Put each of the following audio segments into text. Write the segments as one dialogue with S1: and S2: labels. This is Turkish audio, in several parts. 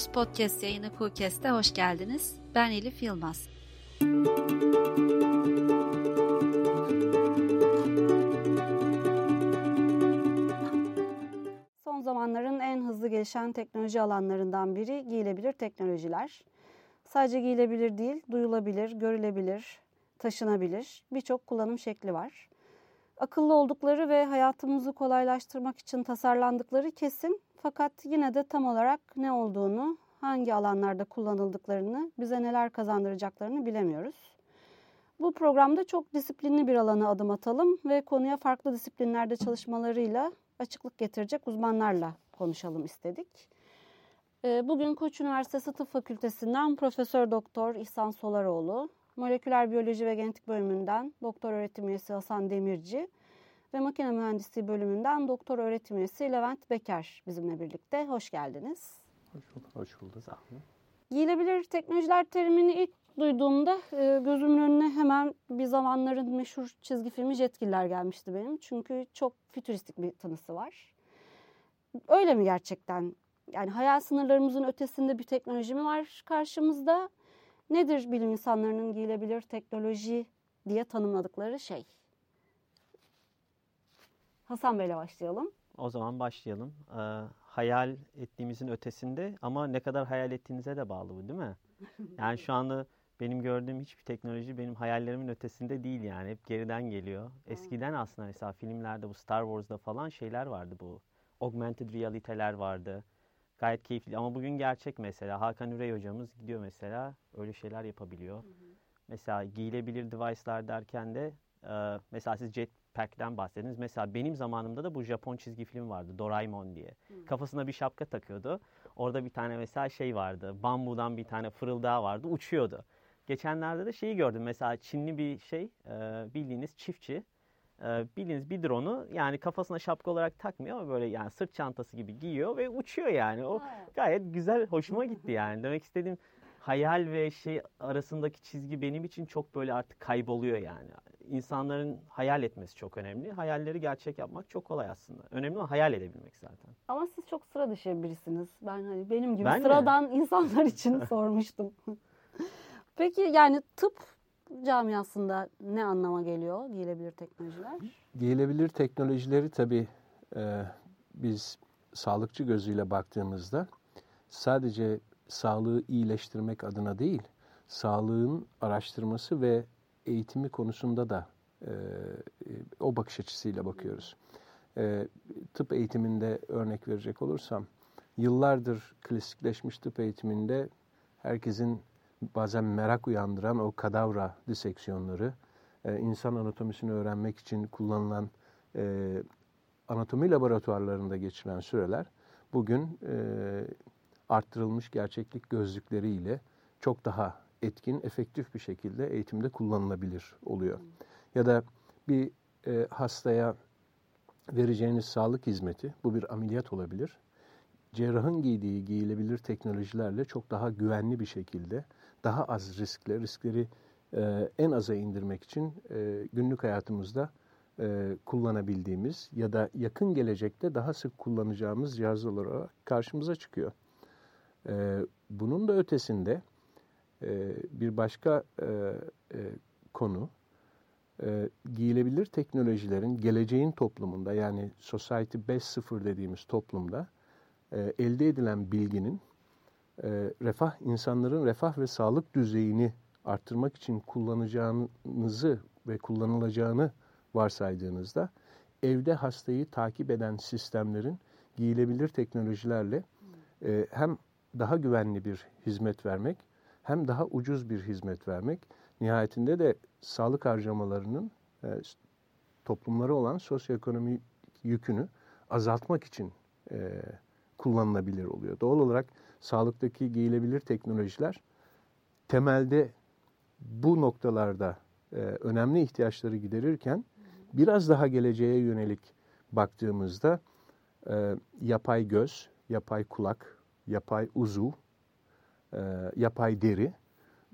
S1: Özgürüz Podcast yayını Kukes'te hoş geldiniz. Ben Elif Yılmaz.
S2: Son zamanların en hızlı gelişen teknoloji alanlarından biri giyilebilir teknolojiler. Sadece giyilebilir değil, duyulabilir, görülebilir, taşınabilir birçok kullanım şekli var. Akıllı oldukları ve hayatımızı kolaylaştırmak için tasarlandıkları kesin fakat yine de tam olarak ne olduğunu, hangi alanlarda kullanıldıklarını, bize neler kazandıracaklarını bilemiyoruz. Bu programda çok disiplinli bir alana adım atalım ve konuya farklı disiplinlerde çalışmalarıyla açıklık getirecek uzmanlarla konuşalım istedik. Ee, bugün Koç Üniversitesi Tıp Fakültesinden Profesör Doktor İhsan Solaroğlu, Moleküler Biyoloji ve Genetik Bölümünden Doktor Öğretim Üyesi Hasan Demirci ve Makine Mühendisliği Bölümünden Doktor Öğretim Üyesi Levent Beker bizimle birlikte. Hoş geldiniz.
S3: Hoş bulduk. Hoş bulduk. Sağ olun.
S2: Giyilebilir teknolojiler terimini ilk duyduğumda e, gözümün önüne hemen bir zamanların meşhur çizgi filmi Jetgiller gelmişti benim. Çünkü çok fütüristik bir tanısı var. Öyle mi gerçekten? Yani hayal sınırlarımızın ötesinde bir teknoloji mi var karşımızda? Nedir bilim insanlarının giyilebilir teknoloji diye tanımladıkları şey? Hasan Bey'le başlayalım.
S3: O zaman başlayalım. Ee, hayal ettiğimizin ötesinde ama ne kadar hayal ettiğinize de bağlı bu değil mi? Yani şu anda benim gördüğüm hiçbir teknoloji benim hayallerimin ötesinde değil yani. Hep geriden geliyor. Eskiden aslında mesela filmlerde bu Star Wars'da falan şeyler vardı bu. Augmented realiteler vardı. Gayet keyifli ama bugün gerçek mesela. Hakan Ürey hocamız gidiyor mesela öyle şeyler yapabiliyor. Hı hı. Mesela giyilebilir device'lar derken de e, mesela siz jetpack'ten bahsettiniz. Mesela benim zamanımda da bu Japon çizgi film vardı Doraemon diye. Hı. Kafasına bir şapka takıyordu. Orada bir tane mesela şey vardı. Bambudan bir tane fırıldağı vardı. Uçuyordu. Geçenlerde de şeyi gördüm. Mesela Çinli bir şey e, bildiğiniz çiftçi e, bildiğiniz bir drone'u yani kafasına şapka olarak takmıyor ama böyle yani sırt çantası gibi giyiyor ve uçuyor yani. O gayet güzel, hoşuma gitti yani. Demek istediğim hayal ve şey arasındaki çizgi benim için çok böyle artık kayboluyor yani. İnsanların hayal etmesi çok önemli. Hayalleri gerçek yapmak çok kolay aslında. Önemli olan hayal edebilmek zaten.
S2: Ama siz çok sıra dışı birisiniz. Ben hani benim gibi ben sıradan mi? insanlar için sormuştum. Peki yani tıp camiasında ne anlama geliyor giyilebilir teknolojiler?
S4: Giyilebilir teknolojileri tabii e, biz sağlıkçı gözüyle baktığımızda sadece sağlığı iyileştirmek adına değil, sağlığın araştırması ve eğitimi konusunda da e, o bakış açısıyla bakıyoruz. Tıp eğitiminde örnek verecek olursam, yıllardır klasikleşmiş tıp eğitiminde herkesin bazen merak uyandıran o kadavra diseksiyonları, insan anatomisini öğrenmek için kullanılan anatomi laboratuvarlarında geçiren süreler bugün arttırılmış gerçeklik gözlükleriyle çok daha etkin, efektif bir şekilde eğitimde kullanılabilir oluyor. Ya da bir e, hastaya vereceğiniz sağlık hizmeti, bu bir ameliyat olabilir. Cerrahın giydiği giyilebilir teknolojilerle çok daha güvenli bir şekilde daha az riskle, riskleri e, en aza indirmek için e, günlük hayatımızda e, kullanabildiğimiz ya da yakın gelecekte daha sık kullanacağımız cihazlar olarak karşımıza çıkıyor. E, bunun da ötesinde e, bir başka e, e, konu, e, giyilebilir teknolojilerin geleceğin toplumunda yani Society 5.0 dediğimiz toplumda e, elde edilen bilginin e, refah insanların refah ve sağlık düzeyini arttırmak için kullanacağınızı ve kullanılacağını varsaydığınızda evde hastayı takip eden sistemlerin giyilebilir teknolojilerle e, hem daha güvenli bir hizmet vermek hem daha ucuz bir hizmet vermek nihayetinde de sağlık harcamalarının e, toplumlara olan sosyoekonomik yükünü azaltmak için e, kullanılabilir oluyor. Doğal olarak sağlıktaki giyilebilir teknolojiler temelde bu noktalarda e, önemli ihtiyaçları giderirken biraz daha geleceğe yönelik baktığımızda e, yapay göz, yapay kulak, yapay uzuv, e, yapay deri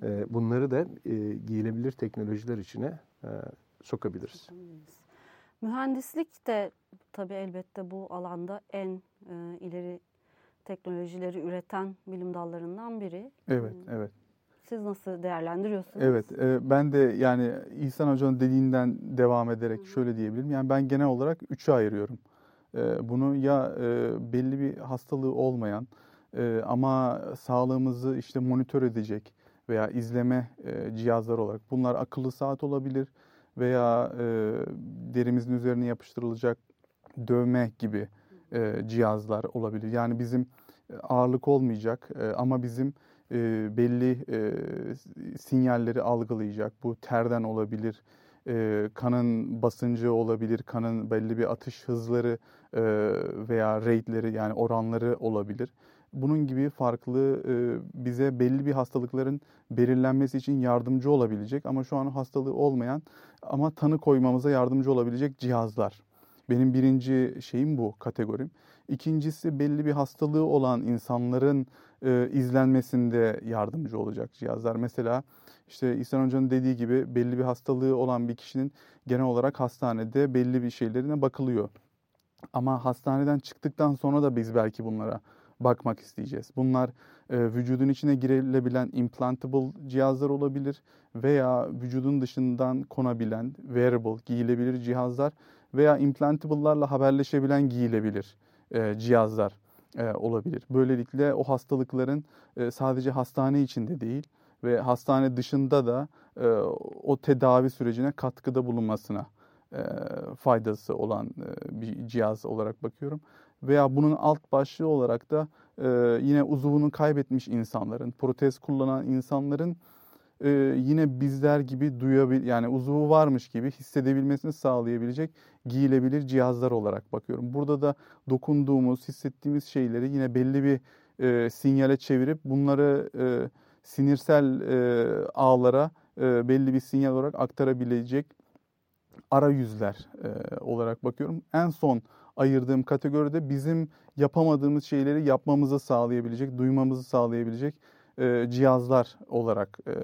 S4: e, bunları da e, giyilebilir teknolojiler içine e, sokabiliriz.
S2: Mühendislik de tabii elbette bu alanda en e, ileri teknolojileri üreten bilim dallarından biri.
S5: Evet,
S2: Hmm.
S5: evet.
S2: Siz nasıl değerlendiriyorsunuz?
S5: Evet, e, ben de yani İhsan Hoca'nın dediğinden devam ederek şöyle diyebilirim. Yani ben genel olarak üçe ayırıyorum. E, bunu ya e, belli bir hastalığı olmayan e, ama sağlığımızı işte monitör edecek veya izleme e, cihazları olarak. Bunlar akıllı saat olabilir veya e, derimizin üzerine yapıştırılacak dövme gibi e, cihazlar olabilir. Yani bizim e, ağırlık olmayacak ama bizim belli sinyalleri algılayacak. Bu terden olabilir, kanın basıncı olabilir, kanın belli bir atış hızları veya rate'leri yani oranları olabilir. Bunun gibi farklı e, bize belli bir hastalıkların belirlenmesi için yardımcı olabilecek ama şu an hastalığı olmayan ama tanı koymamıza yardımcı olabilecek cihazlar. Benim birinci şeyim bu kategorim. İkincisi belli bir hastalığı olan insanların e, izlenmesinde yardımcı olacak cihazlar. Mesela işte İhsan Hoca'nın dediği gibi belli bir hastalığı olan bir kişinin genel olarak hastanede belli bir şeylerine bakılıyor. Ama hastaneden çıktıktan sonra da biz belki bunlara bakmak isteyeceğiz. Bunlar e, vücudun içine girilebilen implantable cihazlar olabilir veya vücudun dışından konabilen wearable, giyilebilir cihazlar veya implantable'larla haberleşebilen giyilebilir e, cihazlar e, olabilir. Böylelikle o hastalıkların e, sadece hastane içinde değil ve hastane dışında da e, o tedavi sürecine katkıda bulunmasına e, faydası olan e, bir cihaz olarak bakıyorum. Veya bunun alt başlığı olarak da e, yine uzuvunu kaybetmiş insanların, protez kullanan insanların e, yine bizler gibi duyabil yani uzuvu varmış gibi hissedebilmesini sağlayabilecek giyilebilir cihazlar olarak bakıyorum. Burada da dokunduğumuz, hissettiğimiz şeyleri yine belli bir e, sinyale çevirip bunları e, sinirsel e, ağlara e, belli bir sinyal olarak aktarabilecek arayüzler e, olarak bakıyorum. En son ayırdığım kategoride bizim yapamadığımız şeyleri yapmamızı sağlayabilecek, duymamızı sağlayabilecek e, cihazlar olarak e,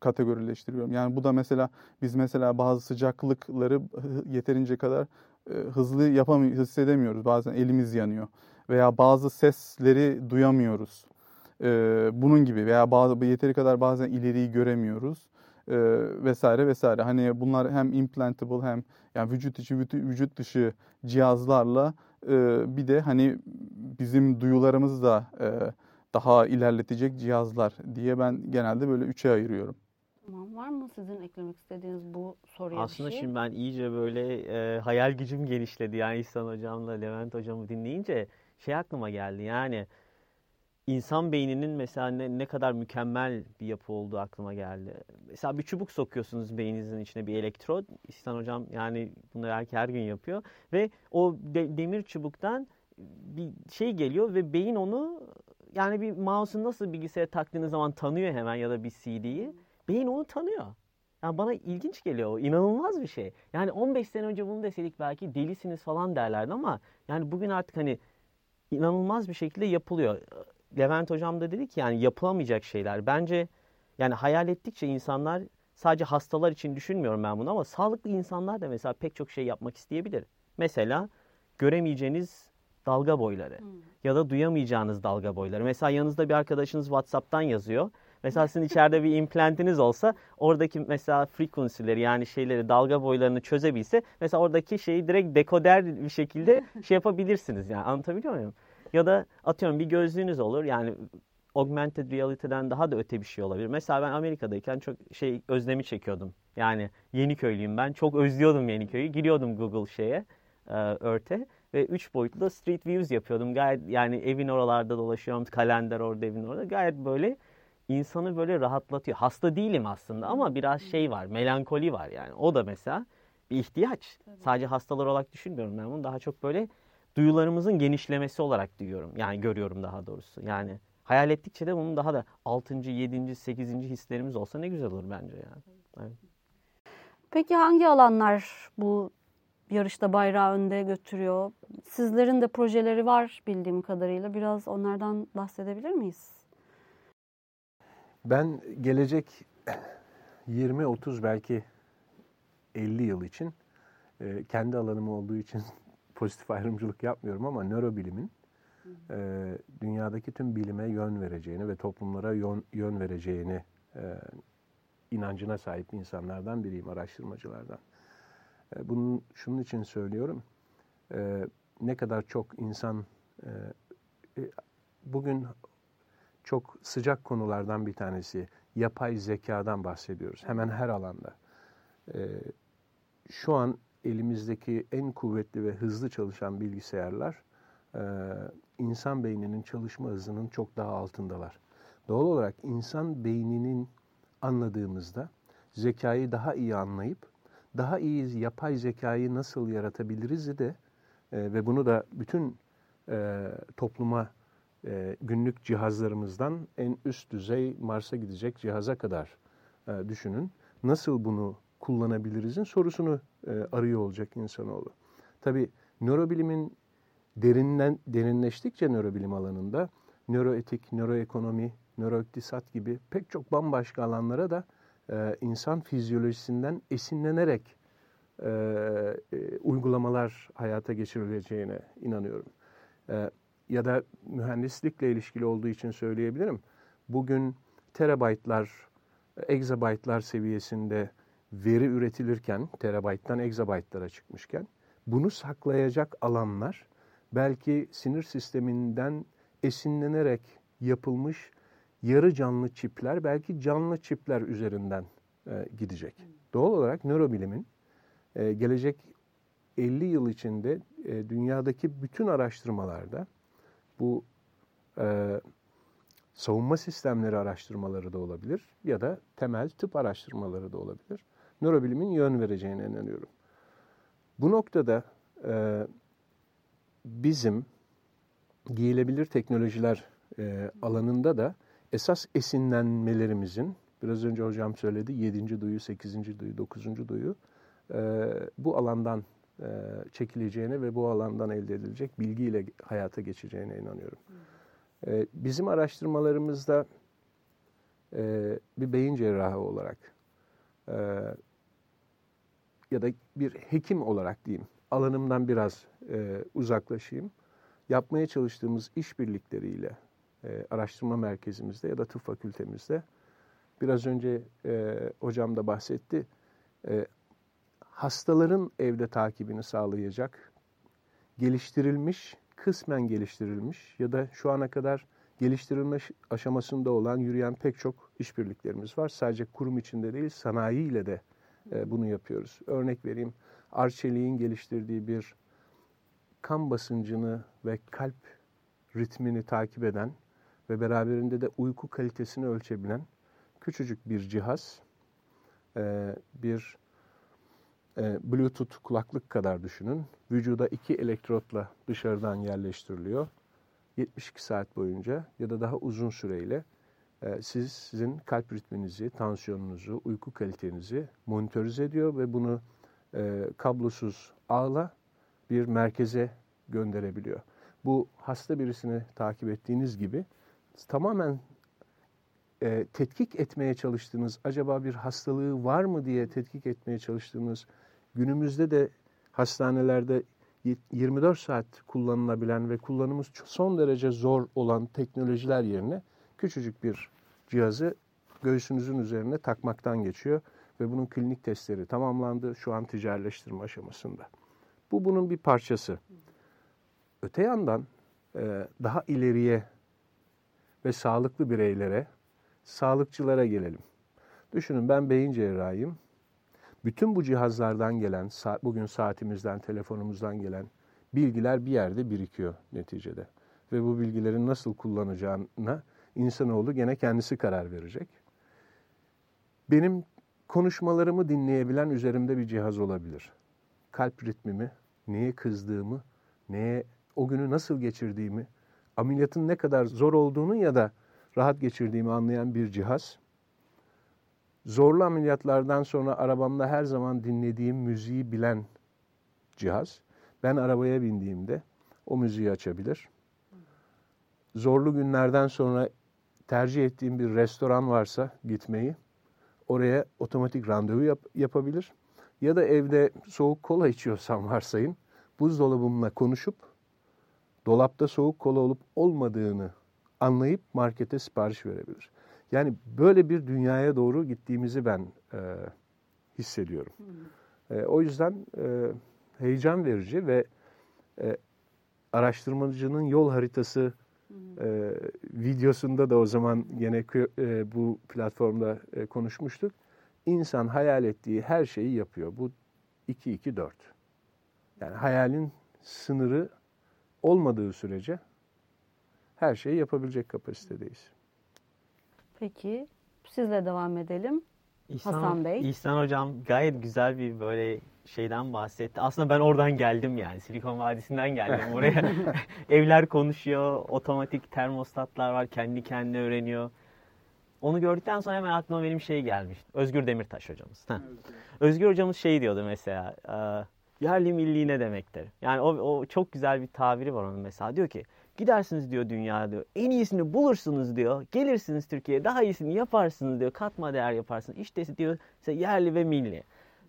S5: kategorileştiriyorum. Yani bu da mesela biz mesela bazı sıcaklıkları yeterince kadar e, hızlı yapamıyoruz, hissedemiyoruz. Bazen elimiz yanıyor veya bazı sesleri duyamıyoruz. E, bunun gibi veya bazı yeteri kadar bazen ileriyi göremiyoruz e, vesaire vesaire. Hani bunlar hem implantable hem yani vücut içi vücut dışı cihazlarla e, bir de hani bizim duyularımızı da e, daha ilerletecek cihazlar diye ben genelde böyle üçe ayırıyorum.
S2: Tamam. Var mı sizin eklemek istediğiniz bu soruya
S3: Aslında
S2: bir şey?
S3: şimdi ben iyice böyle e, hayal gücüm genişledi. Yani İhsan Hocam'la Levent Hocam'ı dinleyince şey aklıma geldi. Yani insan beyninin mesela ne, ne kadar mükemmel bir yapı olduğu aklıma geldi. Mesela bir çubuk sokuyorsunuz beyninizin içine bir elektrot. İhsan Hocam yani bunu belki her gün yapıyor. Ve o de- demir çubuktan bir şey geliyor ve beyin onu yani bir mouse'u nasıl bilgisayara taktığınız zaman tanıyor hemen ya da bir CD'yi. Beyin onu tanıyor. Yani bana ilginç geliyor o. inanılmaz bir şey. Yani 15 sene önce bunu deseydik belki delisiniz falan derlerdi ama yani bugün artık hani inanılmaz bir şekilde yapılıyor. Levent hocam da dedi ki yani yapılamayacak şeyler. Bence yani hayal ettikçe insanlar sadece hastalar için düşünmüyorum ben bunu ama sağlıklı insanlar da mesela pek çok şey yapmak isteyebilir. Mesela göremeyeceğiniz dalga boyları ya da duyamayacağınız dalga boyları. Mesela yanınızda bir arkadaşınız WhatsApp'tan yazıyor. Mesela sizin içeride bir implantiniz olsa oradaki mesela frequency'leri yani şeyleri dalga boylarını çözebilse mesela oradaki şeyi direkt dekoder bir şekilde şey yapabilirsiniz yani anlatabiliyor muyum? Ya da atıyorum bir gözlüğünüz olur yani augmented reality'den daha da öte bir şey olabilir. Mesela ben Amerika'dayken çok şey özlemi çekiyordum. Yani Yeniköylüyüm ben. Çok özlüyordum Yeniköy'ü. Giriyordum Google şeye, e, Earth'e ve üç boyutlu street views yapıyordum. Gayet yani evin oralarda dolaşıyorum. Kalender orada evin orada. Gayet böyle insanı böyle rahatlatıyor. Hasta değilim aslında ama biraz şey var. Melankoli var yani. O da mesela bir ihtiyaç. Sadece hastalar olarak düşünmüyorum ben bunu. Daha çok böyle duyularımızın genişlemesi olarak duyuyorum. Yani görüyorum daha doğrusu. Yani hayal ettikçe de bunun daha da 6. 7. 8. hislerimiz olsa ne güzel olur bence yani. Evet.
S2: Peki hangi alanlar bu yarışta bayrağı önde götürüyor? Sizlerin de projeleri var bildiğim kadarıyla. Biraz onlardan bahsedebilir miyiz?
S4: Ben gelecek 20-30 belki 50 yıl için e, kendi alanım olduğu için pozitif ayrımcılık yapmıyorum ama nörobilimin e, dünyadaki tüm bilime yön vereceğini ve toplumlara yön, yön vereceğini e, inancına sahip insanlardan biriyim, araştırmacılardan. E, bunun şunun için söylüyorum. E, ne kadar çok insan e, e, bugün çok sıcak konulardan bir tanesi yapay zekadan bahsediyoruz. Hemen her alanda. E, şu an elimizdeki en kuvvetli ve hızlı çalışan bilgisayarlar e, insan beyninin çalışma hızının çok daha altındalar. Doğal olarak insan beyninin anladığımızda zekayı daha iyi anlayıp daha iyi yapay zekayı nasıl yaratabiliriz de e, ve bunu da bütün e, topluma günlük cihazlarımızdan en üst düzey Mars'a gidecek cihaza kadar düşünün. Nasıl bunu kullanabilirizin sorusunu e, arıyor olacak insanoğlu. Tabi nörobilimin derinden, derinleştikçe nörobilim alanında nöroetik, nöroekonomi, nöroiktisat gibi pek çok bambaşka alanlara da e, insan fizyolojisinden esinlenerek e, e, uygulamalar hayata geçirileceğine inanıyorum. E, ya da mühendislikle ilişkili olduğu için söyleyebilirim. Bugün terabaytlar, exabaytlar seviyesinde veri üretilirken, terabayttan exabaytlara çıkmışken, bunu saklayacak alanlar belki sinir sisteminden esinlenerek yapılmış yarı canlı çipler, belki canlı çipler üzerinden e, gidecek. Doğal olarak nörobilimin e, gelecek 50 yıl içinde e, dünyadaki bütün araştırmalarda bu e, savunma sistemleri araştırmaları da olabilir ya da temel tıp araştırmaları da olabilir. Nörobilimin yön vereceğine inanıyorum. Bu noktada e, bizim giyilebilir teknolojiler e, alanında da esas esinlenmelerimizin, biraz önce hocam söyledi, 7. duyu, 8. duyu, 9. duyu e, bu alandan e, çekileceğine ve bu alandan elde edilecek bilgiyle hayata geçeceğine inanıyorum. E, bizim araştırmalarımızda e, bir beyin cerrahı olarak e, ya da bir hekim olarak diyeyim, alanımdan biraz e, uzaklaşayım. Yapmaya çalıştığımız işbirlikleriyle e, araştırma merkezimizde ya da tıp fakültemizde biraz önce e, hocam da bahsetti. E, hastaların evde takibini sağlayacak geliştirilmiş, kısmen geliştirilmiş ya da şu ana kadar geliştirilme aşamasında olan yürüyen pek çok işbirliklerimiz var. Sadece kurum içinde değil, sanayiyle de e, bunu yapıyoruz. Örnek vereyim, Arçelik'in geliştirdiği bir kan basıncını ve kalp ritmini takip eden ve beraberinde de uyku kalitesini ölçebilen küçücük bir cihaz, e, bir e, Bluetooth kulaklık kadar düşünün. Vücuda iki elektrotla dışarıdan yerleştiriliyor. 72 saat boyunca ya da daha uzun süreyle e, siz sizin kalp ritminizi, tansiyonunuzu, uyku kalitenizi monitörize ediyor ve bunu kablosuz ağla bir merkeze gönderebiliyor. Bu hasta birisini takip ettiğiniz gibi tamamen e, tetkik etmeye çalıştığınız, acaba bir hastalığı var mı diye tetkik etmeye çalıştığınız, günümüzde de hastanelerde 24 saat kullanılabilen ve kullanımı son derece zor olan teknolojiler yerine küçücük bir cihazı göğsünüzün üzerine takmaktan geçiyor ve bunun klinik testleri tamamlandı. Şu an ticaretleştirme aşamasında. Bu bunun bir parçası. Öte yandan e, daha ileriye ve sağlıklı bireylere, sağlıkçılara gelelim. Düşünün ben beyin cerrahıyım. Bütün bu cihazlardan gelen, bugün saatimizden, telefonumuzdan gelen bilgiler bir yerde birikiyor neticede. Ve bu bilgilerin nasıl kullanacağına insanoğlu gene kendisi karar verecek. Benim konuşmalarımı dinleyebilen üzerimde bir cihaz olabilir. Kalp ritmimi, neye kızdığımı, neye o günü nasıl geçirdiğimi, ameliyatın ne kadar zor olduğunu ya da rahat geçirdiğimi anlayan bir cihaz. Zorlu ameliyatlardan sonra arabamda her zaman dinlediğim müziği bilen cihaz. Ben arabaya bindiğimde o müziği açabilir. Zorlu günlerden sonra tercih ettiğim bir restoran varsa gitmeyi oraya otomatik randevu yap, yapabilir. Ya da evde soğuk kola içiyorsam varsayın buzdolabımla konuşup dolapta soğuk kola olup olmadığını anlayıp markete sipariş verebilir. Yani böyle bir dünyaya doğru gittiğimizi ben e, hissediyorum. E, o yüzden e, heyecan verici ve e, araştırmacının yol haritası e, videosunda da o zaman yine e, bu platformda e, konuşmuştuk. İnsan hayal ettiği her şeyi yapıyor. Bu 2-2-4. Yani hayalin sınırı olmadığı sürece her şeyi yapabilecek kapasitedeyiz.
S2: Peki sizle devam edelim.
S3: İhsan,
S2: Hasan Bey.
S3: İhsan Hocam gayet güzel bir böyle şeyden bahsetti. Aslında ben oradan geldim yani. Silikon Vadisi'nden geldim oraya. Evler konuşuyor, otomatik termostatlar var, kendi kendine öğreniyor. Onu gördükten sonra hemen aklıma benim şey gelmiş. Özgür Demirtaş hocamız. Heh. Özgür hocamız şey diyordu mesela. Yerli milli ne demektir? Yani o, o çok güzel bir tabiri var onun mesela. Diyor ki gidersiniz diyor dünya diyor. En iyisini bulursunuz diyor. Gelirsiniz Türkiye'ye daha iyisini yaparsınız diyor. Katma değer yaparsınız. İşte diyor yerli ve milli.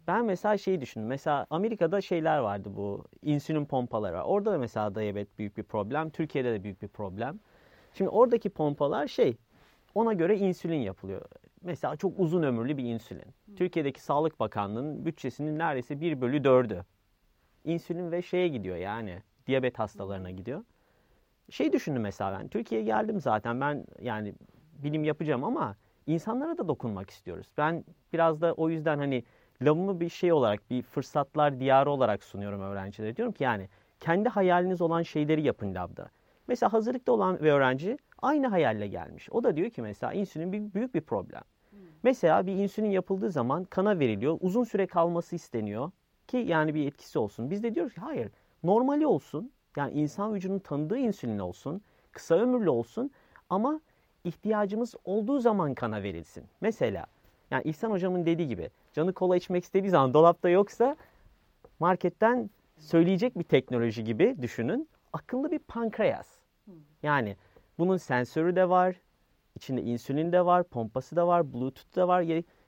S3: Ben mesela şeyi düşündüm. Mesela Amerika'da şeyler vardı bu insülin pompaları var. Orada da mesela diyabet büyük bir problem. Türkiye'de de büyük bir problem. Şimdi oradaki pompalar şey ona göre insülin yapılıyor. Mesela çok uzun ömürlü bir insülin. Türkiye'deki Sağlık Bakanlığı'nın bütçesinin neredeyse 1 bölü 4'ü. İnsülin ve şeye gidiyor yani diyabet hastalarına gidiyor. Şey düşündüm mesela ben. Türkiye'ye geldim zaten ben yani bilim yapacağım ama insanlara da dokunmak istiyoruz. Ben biraz da o yüzden hani lavımı bir şey olarak bir fırsatlar diyarı olarak sunuyorum öğrencilere. Diyorum ki yani kendi hayaliniz olan şeyleri yapın labda. Mesela hazırlıkta olan bir öğrenci aynı hayalle gelmiş. O da diyor ki mesela insülin bir, büyük bir problem. Hmm. Mesela bir insülin yapıldığı zaman kana veriliyor. Uzun süre kalması isteniyor ki yani bir etkisi olsun. Biz de diyoruz ki hayır normali olsun. Yani insan vücudunun tanıdığı insülin olsun. Kısa ömürlü olsun ama ihtiyacımız olduğu zaman kana verilsin. Mesela yani İhsan hocamın dediği gibi canı kola içmek istediği zaman dolapta yoksa marketten söyleyecek bir teknoloji gibi düşünün. Akıllı bir pankreas. Yani bunun sensörü de var, içinde insülin de var, pompası da var, bluetooth da var.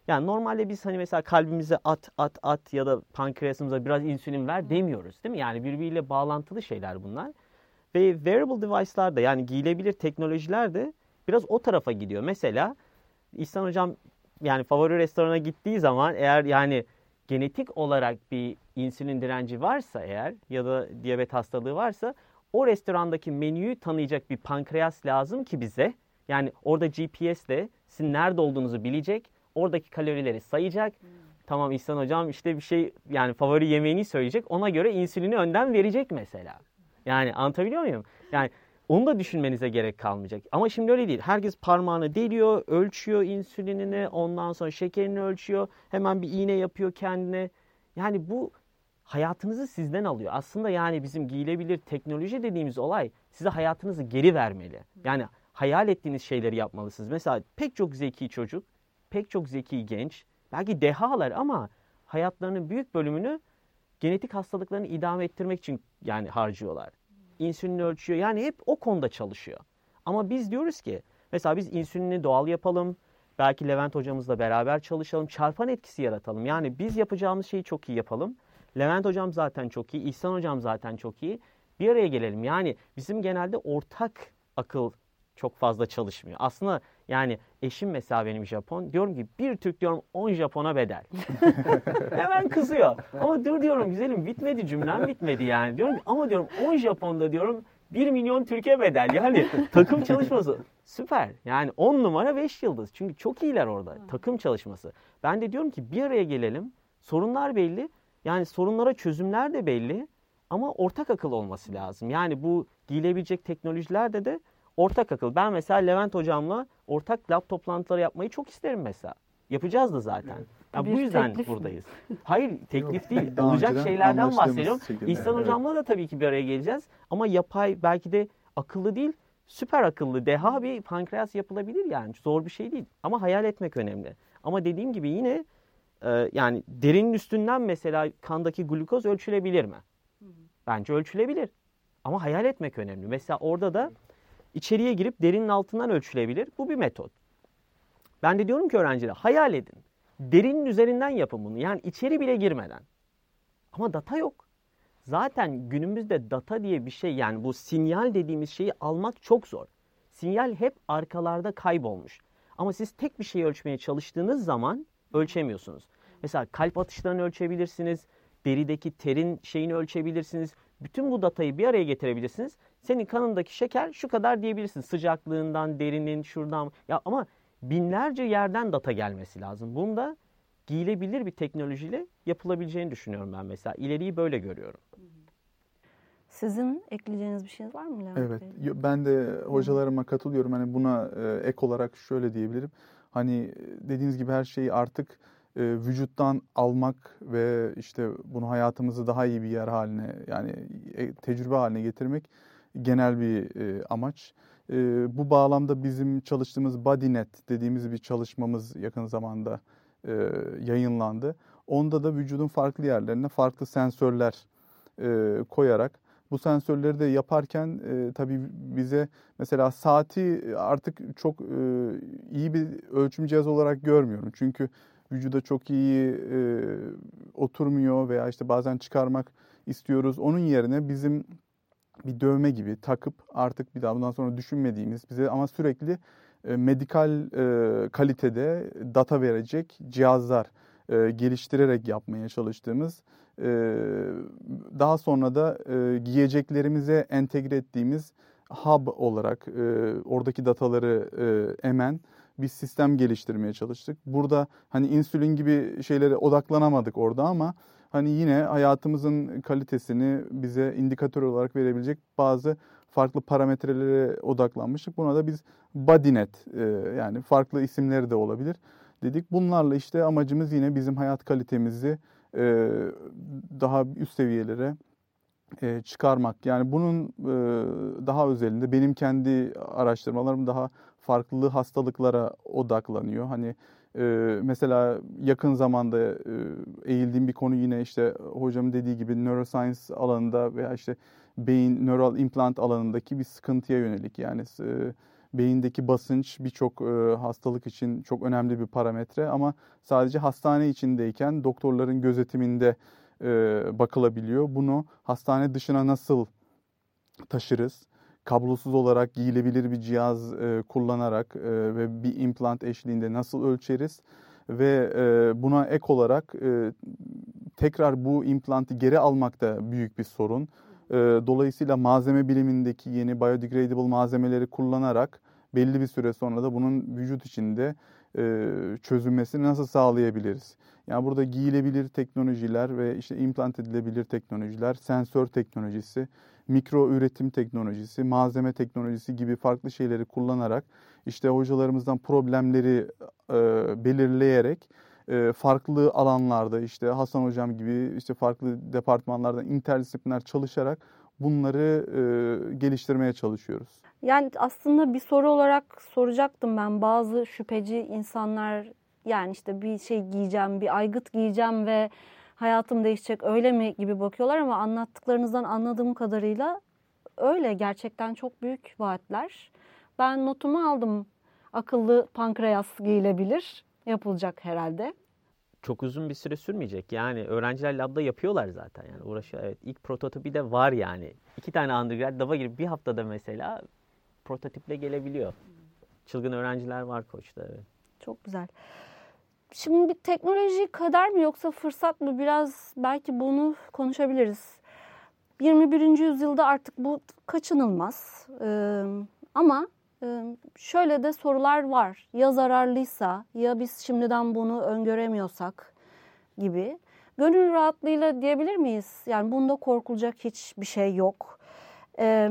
S3: Yani normalde biz hani mesela kalbimize at at at ya da pankreasımıza biraz insülin ver demiyoruz değil mi? Yani birbiriyle bağlantılı şeyler bunlar. Ve wearable device'lar da yani giyilebilir teknolojiler de biraz o tarafa gidiyor. Mesela İhsan Hocam yani favori restorana gittiği zaman eğer yani genetik olarak bir insülin direnci varsa eğer ya da diyabet hastalığı varsa o restorandaki menüyü tanıyacak bir pankreas lazım ki bize. Yani orada GPS ile sizin nerede olduğunuzu bilecek. Oradaki kalorileri sayacak. Hmm. Tamam İhsan hocam işte bir şey yani favori yemeğini söyleyecek. Ona göre insülini önden verecek mesela. Yani anlatabiliyor muyum? Yani onu da düşünmenize gerek kalmayacak. Ama şimdi öyle değil. Herkes parmağını deliyor, ölçüyor insülinini, ondan sonra şekerini ölçüyor. Hemen bir iğne yapıyor kendine. Yani bu hayatınızı sizden alıyor. Aslında yani bizim giyilebilir teknoloji dediğimiz olay size hayatınızı geri vermeli. Yani hayal ettiğiniz şeyleri yapmalısınız. Mesela pek çok zeki çocuk, pek çok zeki genç, belki dehalar ama hayatlarının büyük bölümünü genetik hastalıklarını idame ettirmek için yani harcıyorlar. İnsülini ölçüyor. Yani hep o konuda çalışıyor. Ama biz diyoruz ki mesela biz insülini doğal yapalım. Belki Levent hocamızla beraber çalışalım. Çarpan etkisi yaratalım. Yani biz yapacağımız şeyi çok iyi yapalım. Levent hocam zaten çok iyi, İhsan hocam zaten çok iyi. Bir araya gelelim. Yani bizim genelde ortak akıl çok fazla çalışmıyor. Aslında yani eşim mesela benim Japon. Diyorum ki bir Türk diyorum 10 Japon'a bedel. Hemen kızıyor. Ama dur diyorum güzelim bitmedi cümlem bitmedi yani. Diyorum ki, ama diyorum 10 Japon'da diyorum 1 milyon Türkiye bedel. Yani takım çalışması süper. Yani 10 numara 5 yıldız. Çünkü çok iyiler orada. Takım çalışması. Ben de diyorum ki bir araya gelelim. Sorunlar belli. Yani sorunlara çözümler de belli ama ortak akıl olması lazım. Yani bu giyilebilecek teknolojilerde de ortak akıl. Ben mesela Levent hocamla ortak lab toplantıları yapmayı çok isterim mesela. Yapacağız da zaten. Ya bu yüzden buradayız. Mi? Hayır teklif değil. Olacak şeylerden bahsediyorum. İhsan evet. hocamla da tabii ki bir araya geleceğiz. Ama yapay belki de akıllı değil süper akıllı deha bir pankreas yapılabilir yani. Zor bir şey değil. Ama hayal etmek önemli. Ama dediğim gibi yine e, yani derinin üstünden mesela kandaki glukoz ölçülebilir mi? Bence ölçülebilir. Ama hayal etmek önemli. Mesela orada da içeriye girip derinin altından ölçülebilir. Bu bir metot. Ben de diyorum ki öğrencilere hayal edin. Derinin üzerinden yapın bunu. Yani içeri bile girmeden. Ama data yok. Zaten günümüzde data diye bir şey yani bu sinyal dediğimiz şeyi almak çok zor. Sinyal hep arkalarda kaybolmuş. Ama siz tek bir şeyi ölçmeye çalıştığınız zaman ölçemiyorsunuz. Mesela kalp atışlarını ölçebilirsiniz, derideki terin şeyini ölçebilirsiniz. Bütün bu datayı bir araya getirebilirsiniz. Senin kanındaki şeker şu kadar diyebilirsiniz. Sıcaklığından, derinin, şuradan. Ya ama binlerce yerden data gelmesi lazım. Bunda giyilebilir bir teknolojiyle yapılabileceğini düşünüyorum ben mesela. İleriyi böyle görüyorum.
S2: Sizin ekleyeceğiniz bir şeyiniz var mı Levent
S5: Evet,
S2: Bey?
S5: ben de hocalarıma katılıyorum. Hani buna e, ek olarak şöyle diyebilirim. Hani e, dediğiniz gibi her şeyi artık e, vücuttan almak ve işte bunu hayatımızı daha iyi bir yer haline yani e, tecrübe haline getirmek genel bir e, amaç. E, bu bağlamda bizim çalıştığımız BodyNet dediğimiz bir çalışmamız yakın zamanda e, yayınlandı. Onda da vücudun farklı yerlerine farklı sensörler e, koyarak bu sensörleri de yaparken e, tabii bize mesela saati artık çok e, iyi bir ölçüm cihazı olarak görmüyorum. Çünkü vücuda çok iyi e, oturmuyor veya işte bazen çıkarmak istiyoruz. Onun yerine bizim bir dövme gibi takıp artık bir daha bundan sonra düşünmediğimiz bize ama sürekli e, medikal e, kalitede data verecek cihazlar e, geliştirerek yapmaya çalıştığımız e, daha sonra da giyeceklerimize entegre ettiğimiz hub olarak oradaki dataları e, emen bir sistem geliştirmeye çalıştık. Burada hani insülin gibi şeylere odaklanamadık orada ama hani yine hayatımızın kalitesini bize indikatör olarak verebilecek bazı farklı parametrelere odaklanmıştık. Buna da biz BodyNet e, yani farklı isimleri de olabilir dedik. Bunlarla işte amacımız yine bizim hayat kalitemizi e, daha üst seviyelere e, çıkarmak. Yani bunun daha özelinde benim kendi araştırmalarım daha farklı hastalıklara odaklanıyor. Hani e, mesela yakın zamanda e, eğildiğim bir konu yine işte hocamın dediği gibi neuroscience alanında veya işte beyin neural implant alanındaki bir sıkıntıya yönelik. Yani e, beyindeki basınç birçok e, hastalık için çok önemli bir parametre ama sadece hastane içindeyken doktorların gözetiminde e, bakılabiliyor. Bunu hastane dışına nasıl taşırız? Kablosuz olarak giyilebilir bir cihaz e, kullanarak e, ve bir implant eşliğinde nasıl ölçeriz? Ve e, buna ek olarak e, tekrar bu implantı geri almak da büyük bir sorun. E, dolayısıyla malzeme bilimindeki yeni biodegradable malzemeleri kullanarak belli bir süre sonra da bunun vücut içinde çözülmesini nasıl sağlayabiliriz? Yani burada giyilebilir teknolojiler ve işte implant edilebilir teknolojiler, sensör teknolojisi, mikro üretim teknolojisi, malzeme teknolojisi gibi farklı şeyleri kullanarak işte hocalarımızdan problemleri e, belirleyerek e, farklı alanlarda işte Hasan hocam gibi işte farklı departmanlarda interdisipliner çalışarak bunları e, geliştirmeye çalışıyoruz.
S2: Yani aslında bir soru olarak soracaktım ben bazı şüpheci insanlar yani işte bir şey giyeceğim, bir aygıt giyeceğim ve hayatım değişecek öyle mi gibi bakıyorlar ama anlattıklarınızdan anladığım kadarıyla öyle gerçekten çok büyük vaatler. Ben notumu aldım. Akıllı pankreas giyilebilir. Yapılacak herhalde.
S3: Çok uzun bir süre sürmeyecek. Yani öğrenciler labda yapıyorlar zaten. Yani uğraşıyor. Evet ilk prototipi de var yani. İki tane undergrad laba girip bir haftada mesela prototiple gelebiliyor. Çılgın öğrenciler var koçta. Evet.
S2: Çok güzel. Şimdi bir teknoloji kader mi yoksa fırsat mı? Biraz belki bunu konuşabiliriz. 21. yüzyılda artık bu kaçınılmaz. Ee, ama şöyle de sorular var. Ya zararlıysa ya biz şimdiden bunu öngöremiyorsak gibi. Gönül rahatlığıyla diyebilir miyiz? Yani bunda korkulacak hiçbir şey yok. Ee,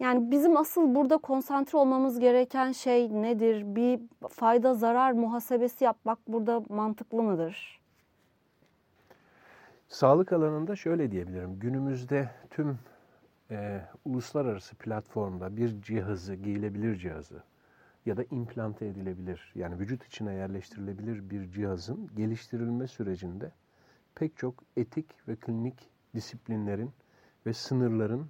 S2: yani bizim asıl burada konsantre olmamız gereken şey nedir? Bir fayda zarar muhasebesi yapmak burada mantıklı mıdır?
S4: Sağlık alanında şöyle diyebilirim. Günümüzde tüm e, uluslararası platformda bir cihazı, giyilebilir cihazı ya da implante edilebilir, yani vücut içine yerleştirilebilir bir cihazın geliştirilme sürecinde pek çok etik ve klinik disiplinlerin ve sınırların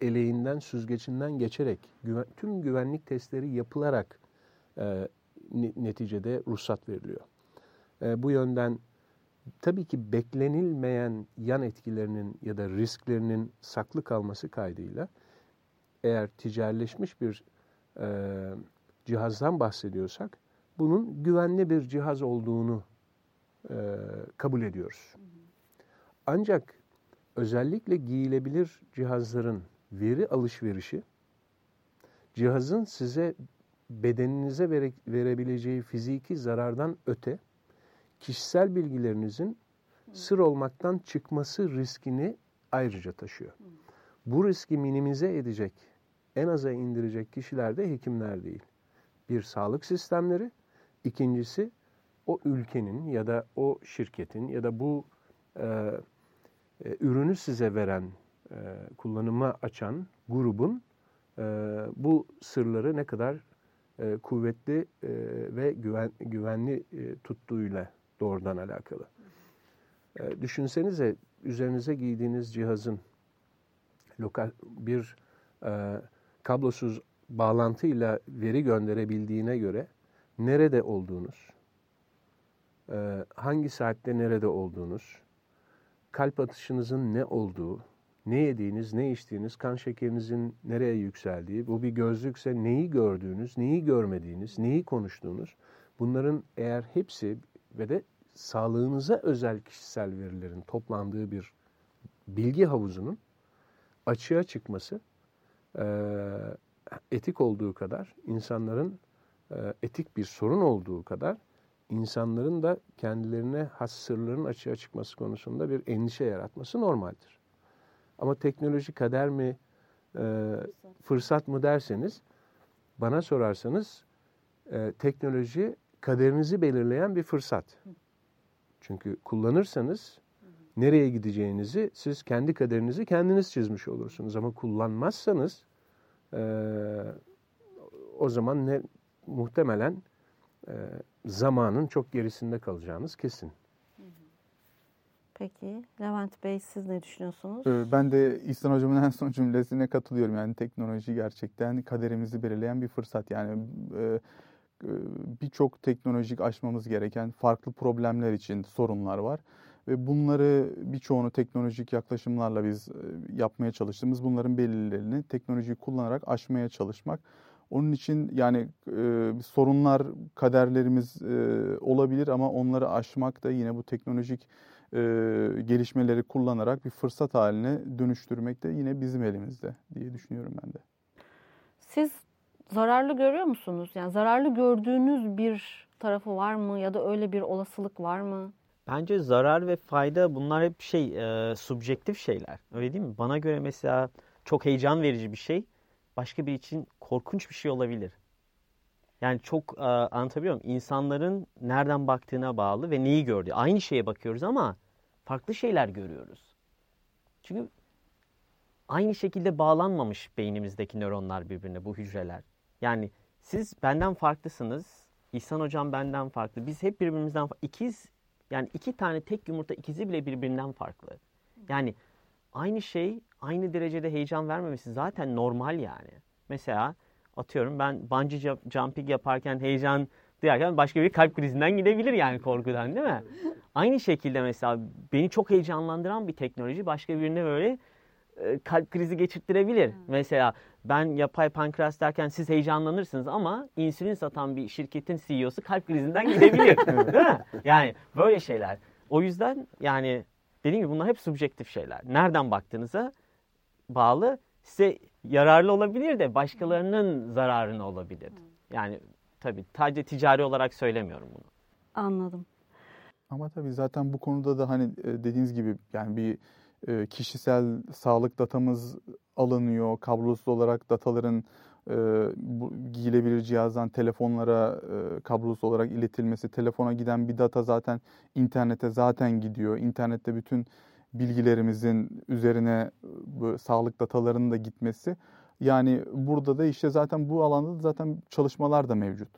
S4: eleğinden, süzgecinden geçerek güven, tüm güvenlik testleri yapılarak e, neticede ruhsat veriliyor. E, bu yönden tabii ki beklenilmeyen yan etkilerinin ya da risklerinin saklı kalması kaydıyla eğer ticarileşmiş bir e, cihazdan bahsediyorsak bunun güvenli bir cihaz olduğunu e, kabul ediyoruz. Ancak özellikle giyilebilir cihazların veri alışverişi cihazın size bedeninize vere, verebileceği fiziki zarardan öte kişisel bilgilerinizin sır olmaktan çıkması riskini ayrıca taşıyor. Bu riski minimize edecek, en aza indirecek kişiler de hekimler değil. Bir sağlık sistemleri, ikincisi o ülkenin ya da o şirketin ya da bu e, e, ürünü size veren, e, kullanıma açan grubun e, bu sırları ne kadar e, kuvvetli e, ve güven, güvenli e, tuttuğuyla doğrudan alakalı. E, düşünsenize üzerinize giydiğiniz cihazın lokal bir e, kablosuz bağlantıyla veri gönderebildiğine göre nerede olduğunuz, e, hangi saatte nerede olduğunuz, kalp atışınızın ne olduğu, ne yediğiniz, ne içtiğiniz, kan şekerinizin nereye yükseldiği, bu bir gözlükse neyi gördüğünüz, neyi görmediğiniz, neyi konuştuğunuz, bunların eğer hepsi ve de sağlığınıza özel kişisel verilerin toplandığı bir bilgi havuzunun açığa çıkması etik olduğu kadar, insanların etik bir sorun olduğu kadar, insanların da kendilerine has sırların açığa çıkması konusunda bir endişe yaratması normaldir. Ama teknoloji kader mi, e, fırsat mı derseniz, bana sorarsanız e, teknoloji kaderinizi belirleyen bir fırsat. Çünkü kullanırsanız nereye gideceğinizi siz kendi kaderinizi kendiniz çizmiş olursunuz. Ama kullanmazsanız e, o zaman ne muhtemelen e, zamanın çok gerisinde kalacağınız kesin.
S2: Peki Levent Bey siz ne düşünüyorsunuz?
S5: Ben de İhsan Hocam'ın en son cümlesine katılıyorum. Yani teknoloji gerçekten kaderimizi belirleyen bir fırsat. Yani e, birçok teknolojik aşmamız gereken farklı problemler için sorunlar var. Ve bunları birçoğunu teknolojik yaklaşımlarla biz e, yapmaya çalıştığımız bunların belirlerini teknolojiyi kullanarak aşmaya çalışmak. Onun için yani e, sorunlar, kaderlerimiz e, olabilir ama onları aşmak da yine bu teknolojik e, gelişmeleri kullanarak bir fırsat haline dönüştürmek de yine bizim elimizde diye düşünüyorum ben de.
S2: Siz zararlı görüyor musunuz? Yani zararlı gördüğünüz bir tarafı var mı ya da öyle bir olasılık var mı?
S3: Bence zarar ve fayda bunlar hep şey e, subjektif şeyler. Öyle değil mi? Bana göre mesela çok heyecan verici bir şey başka bir için korkunç bir şey olabilir. Yani çok e, anlatabiliyor muyum? İnsanların nereden baktığına bağlı ve neyi gördüğü. Aynı şeye bakıyoruz ama farklı şeyler görüyoruz. Çünkü aynı şekilde bağlanmamış beynimizdeki nöronlar birbirine bu hücreler. Yani siz benden farklısınız. İhsan hocam benden farklı. Biz hep birbirimizden farklı. İkiz yani iki tane tek yumurta ikizi bile birbirinden farklı. Yani aynı şey aynı derecede heyecan vermemesi zaten normal yani. Mesela atıyorum ben bungee jumping yaparken heyecan duyarken başka bir kalp krizinden gidebilir yani korkudan değil mi? Aynı şekilde mesela beni çok heyecanlandıran bir teknoloji başka birine böyle kalp krizi geçirttirebilir. Mesela ben yapay pankreas derken siz heyecanlanırsınız ama insülin satan bir şirketin CEO'su kalp krizinden gidebilir. değil mi? Yani böyle şeyler. O yüzden yani dediğim gibi bunlar hep subjektif şeyler. Nereden baktığınıza bağlı size yararlı olabilir de başkalarının zararına olabilir. Yani tabii sadece ticari olarak söylemiyorum bunu.
S2: Anladım.
S5: Ama tabii zaten bu konuda da hani e, dediğiniz gibi yani bir e, kişisel sağlık datamız alınıyor. Kablosuz olarak dataların e, bu giyilebilir cihazdan telefonlara kablosuz olarak iletilmesi, telefona giden bir data zaten internete zaten gidiyor. İnternette bütün bilgilerimizin üzerine bu sağlık datalarının da gitmesi. Yani burada da işte zaten bu alanda da zaten çalışmalar da mevcut.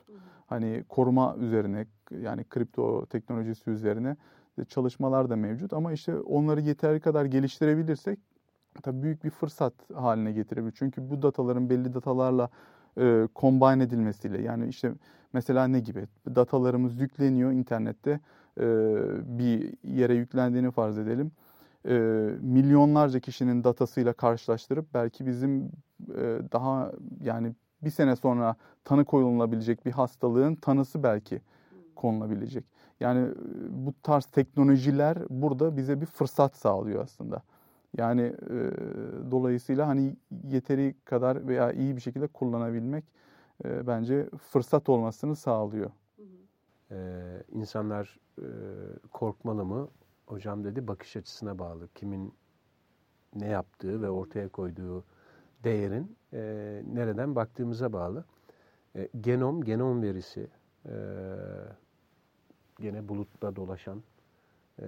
S5: Hani koruma üzerine yani kripto teknolojisi üzerine çalışmalar da mevcut ama işte onları yeteri kadar geliştirebilirsek tabii büyük bir fırsat haline getirebilir. Çünkü bu dataların belli datalarla e, combine edilmesiyle yani işte mesela ne gibi datalarımız yükleniyor internette e, bir yere yüklendiğini farz edelim. E, milyonlarca kişinin datasıyla karşılaştırıp belki bizim e, daha yani bir sene sonra tanı koyulabilecek bir hastalığın tanısı belki konulabilecek. Yani e, bu tarz teknolojiler burada bize bir fırsat sağlıyor aslında. Yani e, dolayısıyla hani yeteri kadar veya iyi bir şekilde kullanabilmek e, bence fırsat olmasını sağlıyor.
S4: Ee, insanlar e, korkmalı mı? Hocam dedi bakış açısına bağlı. Kimin ne yaptığı ve ortaya koyduğu değerin e, nereden baktığımıza bağlı. E, genom, genom verisi e, gene bulutta dolaşan e,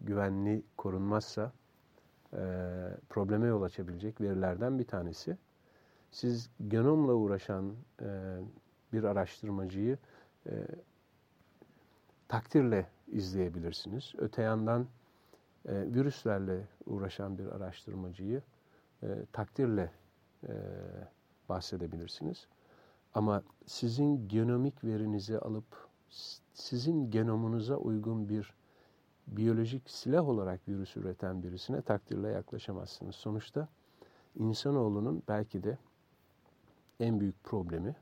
S4: güvenli korunmazsa e, probleme yol açabilecek verilerden bir tanesi. Siz genomla uğraşan e, bir araştırmacıyı e, takdirle izleyebilirsiniz. Öte yandan e, virüslerle uğraşan bir araştırmacıyı e, takdirle e, bahsedebilirsiniz. Ama sizin genomik verinizi alıp sizin genomunuza uygun bir biyolojik silah olarak virüs üreten birisine takdirle yaklaşamazsınız. Sonuçta insanoğlunun belki de en büyük problemi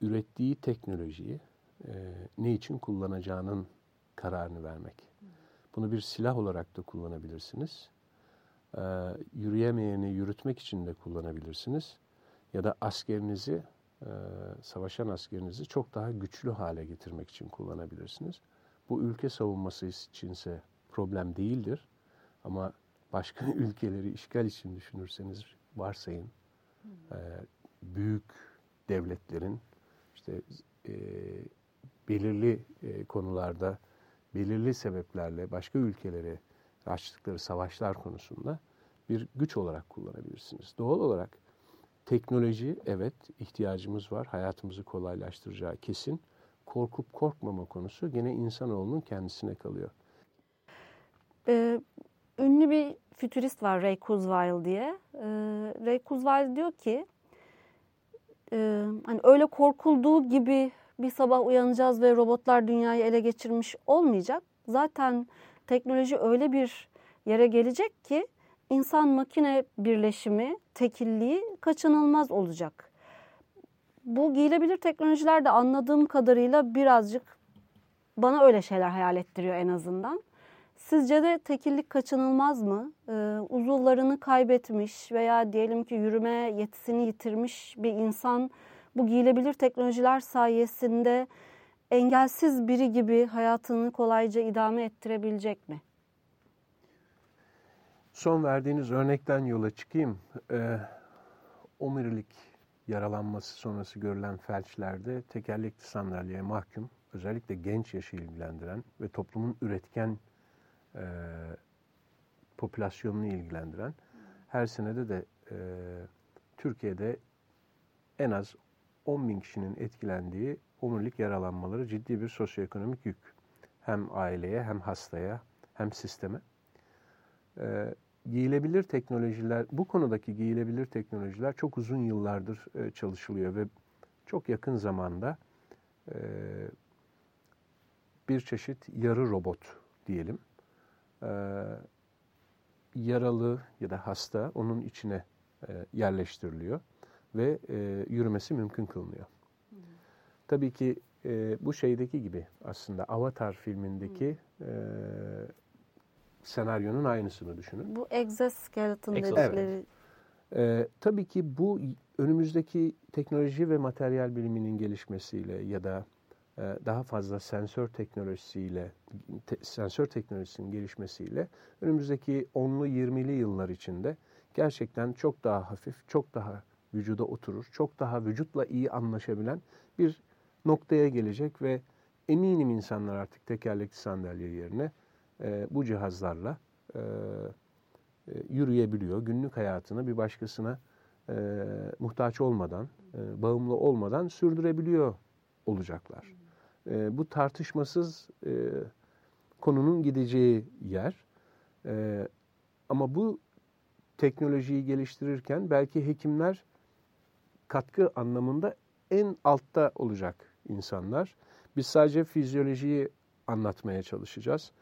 S4: ürettiği teknolojiyi e, ne için kullanacağının kararını vermek. Bunu bir silah olarak da kullanabilirsiniz. E, yürüyemeyeni yürütmek için de kullanabilirsiniz. Ya da askerinizi, e, savaşan askerinizi çok daha güçlü hale getirmek için kullanabilirsiniz. Bu ülke savunması içinse problem değildir. Ama başka ülkeleri işgal için düşünürseniz varsayın e, büyük devletlerin işte e, belirli e, konularda belirli sebeplerle başka ülkelere açtıkları savaşlar konusunda bir güç olarak kullanabilirsiniz. Doğal olarak teknoloji evet ihtiyacımız var. Hayatımızı kolaylaştıracağı kesin. Korkup korkmama konusu gene insanoğlunun kendisine kalıyor.
S2: Ee, ünlü bir fütürist var Ray Kurzweil diye. Ee, Ray Kurzweil diyor ki e, hani öyle korkulduğu gibi bir sabah uyanacağız ve robotlar dünyayı ele geçirmiş olmayacak. Zaten teknoloji öyle bir yere gelecek ki insan makine birleşimi, tekilliği kaçınılmaz olacak. Bu giyilebilir teknolojiler de anladığım kadarıyla birazcık bana öyle şeyler hayal ettiriyor en azından. Sizce de tekillik kaçınılmaz mı? Ee, uzuvlarını kaybetmiş veya diyelim ki yürüme yetisini yitirmiş bir insan bu giyilebilir teknolojiler sayesinde engelsiz biri gibi hayatını kolayca idame ettirebilecek mi?
S4: Son verdiğiniz örnekten yola çıkayım. Ee, omurilik yaralanması sonrası görülen felçlerde tekerlekli sandalyeye mahkum, özellikle genç yaşı ilgilendiren ve toplumun üretken e, popülasyonunu ilgilendiren her senede de e, Türkiye'de en az 10 bin kişinin etkilendiği omurilik yaralanmaları ciddi bir sosyoekonomik yük. Hem aileye hem hastaya hem sisteme. E, giyilebilir teknolojiler, bu konudaki giyilebilir teknolojiler çok uzun yıllardır e, çalışılıyor ve çok yakın zamanda e, bir çeşit yarı robot diyelim. E, yaralı ya da hasta onun içine e, yerleştiriliyor ve e, yürümesi mümkün kılınıyor. Hmm. Tabii ki e, bu şeydeki gibi aslında Avatar filmindeki hmm. e, senaryonun aynısını düşünün.
S2: Bu exoskeleton dedikleri. Evet.
S4: Ee, tabii ki bu önümüzdeki teknoloji ve materyal biliminin gelişmesiyle ya da e, daha fazla sensör teknolojisiyle, te, sensör teknolojisinin gelişmesiyle önümüzdeki 10'lu 20'li yıllar içinde gerçekten çok daha hafif, çok daha vücuda oturur, çok daha vücutla iyi anlaşabilen bir noktaya gelecek ve eminim insanlar artık tekerlekli sandalye yerine e, bu cihazlarla e, e, yürüyebiliyor. Günlük hayatını bir başkasına e, muhtaç olmadan, e, bağımlı olmadan sürdürebiliyor olacaklar. E, bu tartışmasız e, konunun gideceği yer. E, ama bu teknolojiyi geliştirirken belki hekimler katkı anlamında en altta olacak insanlar. Biz sadece fizyolojiyi anlatmaya çalışacağız.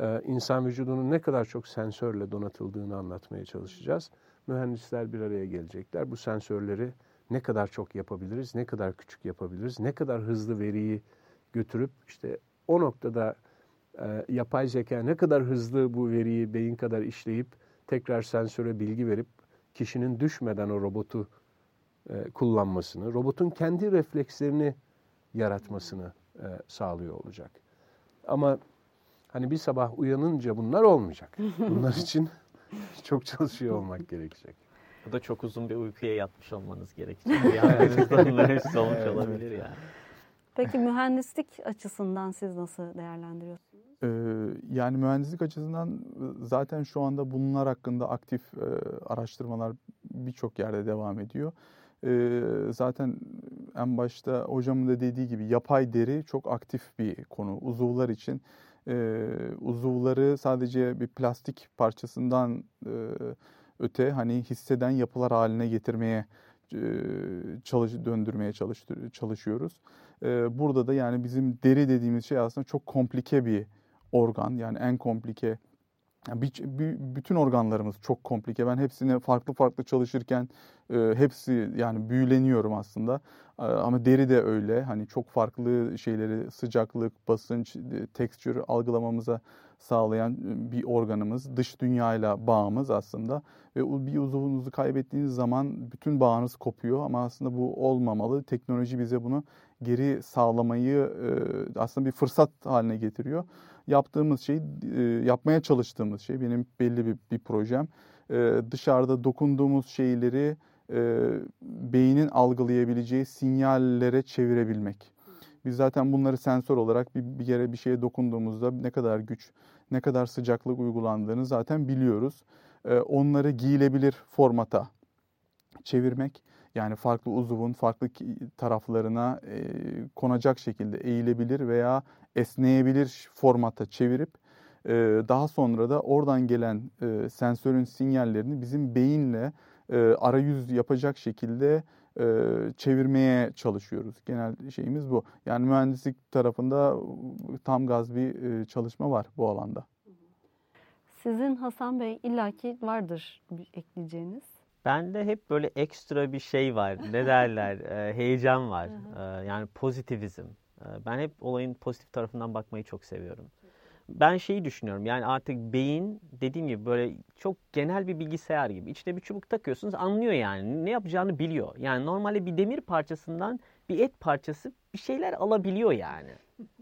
S4: Ee, insan vücudunun ne kadar çok sensörle donatıldığını anlatmaya çalışacağız. Mühendisler bir araya gelecekler. Bu sensörleri ne kadar çok yapabiliriz, ne kadar küçük yapabiliriz, ne kadar hızlı veriyi götürüp işte o noktada e, yapay zeka ne kadar hızlı bu veriyi beyin kadar işleyip tekrar sensöre bilgi verip kişinin düşmeden o robotu e, kullanmasını, robotun kendi reflekslerini yaratmasını e, sağlıyor olacak. Ama hani bir sabah uyanınca bunlar olmayacak. Bunlar için çok çalışıyor olmak gerekecek.
S3: Bu da çok uzun bir uykuya yatmış olmanız gerekecek. Yani bunların hepsi olmuş olabilir yani.
S2: Peki mühendislik açısından siz nasıl değerlendiriyorsunuz?
S5: Ee, yani mühendislik açısından zaten şu anda bunlar hakkında aktif e, araştırmalar birçok yerde devam ediyor. E, zaten en başta hocamın da dediği gibi yapay deri çok aktif bir konu. Uzuvlar için e, uzuvları sadece bir plastik parçasından e, öte hani hisseden yapılar haline getirmeye çalış döndürmeye çalıştır, çalışıyoruz. E, burada da yani bizim deri dediğimiz şey aslında çok komplike bir organ yani en komplike yani bütün organlarımız çok komplike. Ben hepsine farklı farklı çalışırken e, hepsi yani büyüleniyorum aslında. E, ama deri de öyle. Hani çok farklı şeyleri sıcaklık, basınç, tekstür algılamamıza sağlayan bir organımız. Dış dünyayla bağımız aslında. Ve bir uzuvunuzu kaybettiğiniz zaman bütün bağınız kopuyor. Ama aslında bu olmamalı. Teknoloji bize bunu geri sağlamayı e, aslında bir fırsat haline getiriyor yaptığımız şey, e, yapmaya çalıştığımız şey benim belli bir, bir projem. E, dışarıda dokunduğumuz şeyleri e, beynin algılayabileceği sinyallere çevirebilmek. Biz zaten bunları sensör olarak bir, bir yere bir şeye dokunduğumuzda ne kadar güç, ne kadar sıcaklık uygulandığını zaten biliyoruz. Onları giyilebilir formata çevirmek yani farklı uzuvun farklı taraflarına konacak şekilde eğilebilir veya esneyebilir formata çevirip e, daha sonra da oradan gelen e, sensörün sinyallerini bizim beyinle e, arayüz yapacak şekilde e, çevirmeye çalışıyoruz. Genel şeyimiz bu. Yani mühendislik tarafında tam gaz bir e, çalışma var bu alanda.
S2: Sizin Hasan Bey illaki vardır ekleyeceğiniz.
S3: Bende hep böyle ekstra bir şey var. Ne derler? e, heyecan var. e, yani pozitivizm. Ee, ben hep olayın pozitif tarafından bakmayı çok seviyorum. Ben şeyi düşünüyorum yani artık beyin dediğim gibi böyle çok genel bir bilgisayar gibi. İçine bir çubuk takıyorsunuz anlıyor yani ne yapacağını biliyor. Yani normalde bir demir parçasından bir et parçası bir şeyler alabiliyor yani.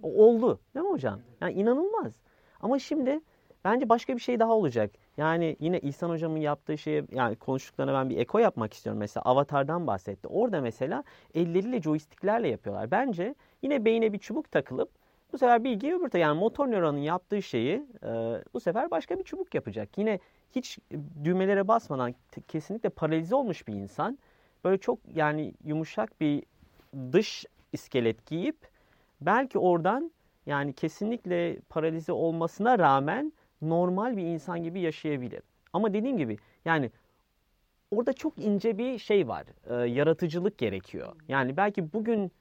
S3: O oldu değil mi hocam? Yani inanılmaz. Ama şimdi bence başka bir şey daha olacak. Yani yine İhsan hocamın yaptığı şeye yani konuştuklarına ben bir eko yapmak istiyorum. Mesela Avatar'dan bahsetti. Orada mesela elleriyle joysticklerle yapıyorlar. Bence Yine beyine bir çubuk takılıp bu sefer bilgiyi öbür yani motor nöronun yaptığı şeyi e, bu sefer başka bir çubuk yapacak. Yine hiç düğmelere basmadan kesinlikle paralize olmuş bir insan böyle çok yani yumuşak bir dış iskelet giyip belki oradan yani kesinlikle paralize olmasına rağmen normal bir insan gibi yaşayabilir. Ama dediğim gibi yani orada çok ince bir şey var. E, yaratıcılık gerekiyor. Yani belki bugün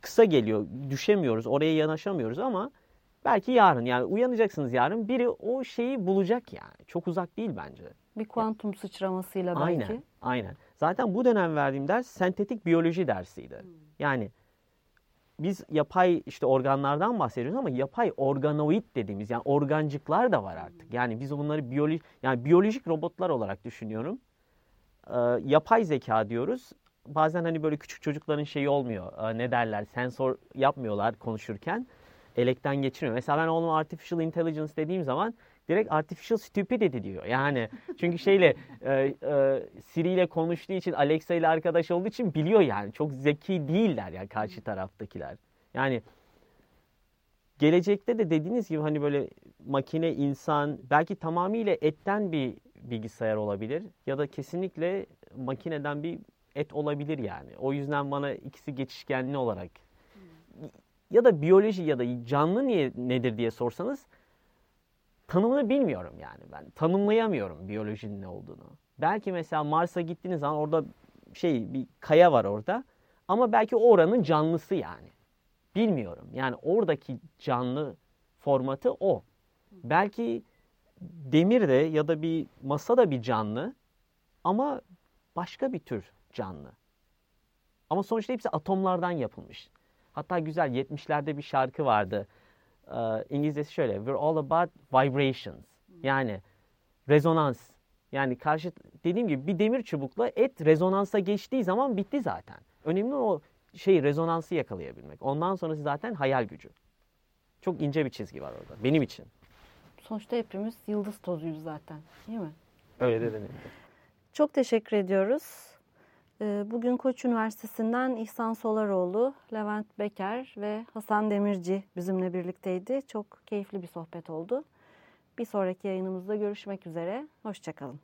S3: kısa geliyor. Düşemiyoruz, oraya yanaşamıyoruz ama belki yarın yani uyanacaksınız yarın biri o şeyi bulacak yani. Çok uzak değil bence.
S2: Bir kuantum sıçramasıyla belki.
S3: Aynen, aynen. Zaten bu dönem verdiğim ders sentetik biyoloji dersiydi. Hmm. Yani biz yapay işte organlardan bahsediyoruz ama yapay organoid dediğimiz yani organcıklar da var artık. Yani biz bunları biyoloji yani biyolojik robotlar olarak düşünüyorum. Ee, yapay zeka diyoruz bazen hani böyle küçük çocukların şeyi olmuyor. Ee, ne derler? Sensör yapmıyorlar konuşurken. Elekten geçirmiyor. Mesela ben oğluma artificial intelligence dediğim zaman direkt artificial stupidity diyor. Yani çünkü şeyle e, e, Siri ile konuştuğu için Alexa ile arkadaş olduğu için biliyor yani. Çok zeki değiller yani karşı taraftakiler. Yani gelecekte de dediğiniz gibi hani böyle makine, insan belki tamamıyla etten bir bilgisayar olabilir ya da kesinlikle makineden bir et olabilir yani. O yüzden bana ikisi geçişkenli olarak ya da biyoloji ya da canlı niye nedir diye sorsanız tanımını bilmiyorum yani ben. Tanımlayamıyorum biyolojinin ne olduğunu. Belki mesela Mars'a gittiğiniz zaman orada şey bir kaya var orada. Ama belki oranın canlısı yani. Bilmiyorum. Yani oradaki canlı formatı o. Belki demir de ya da bir masa da bir canlı ama başka bir tür canlı. Ama sonuçta hepsi atomlardan yapılmış. Hatta güzel 70'lerde bir şarkı vardı. Ee, İngilizcesi şöyle. We're all about vibrations. Yani rezonans. Yani karşı dediğim gibi bir demir çubukla et rezonansa geçtiği zaman bitti zaten. Önemli o şey rezonansı yakalayabilmek. Ondan sonrası zaten hayal gücü. Çok ince bir çizgi var orada benim için.
S2: Sonuçta hepimiz yıldız tozuyuz zaten değil mi?
S3: Öyle de denir.
S2: Çok teşekkür ediyoruz. Ee, bugün Koç Üniversitesi'nden İhsan Solaroğlu, Levent Beker ve Hasan Demirci bizimle birlikteydi. Çok keyifli bir sohbet oldu. Bir sonraki yayınımızda görüşmek üzere. Hoşçakalın.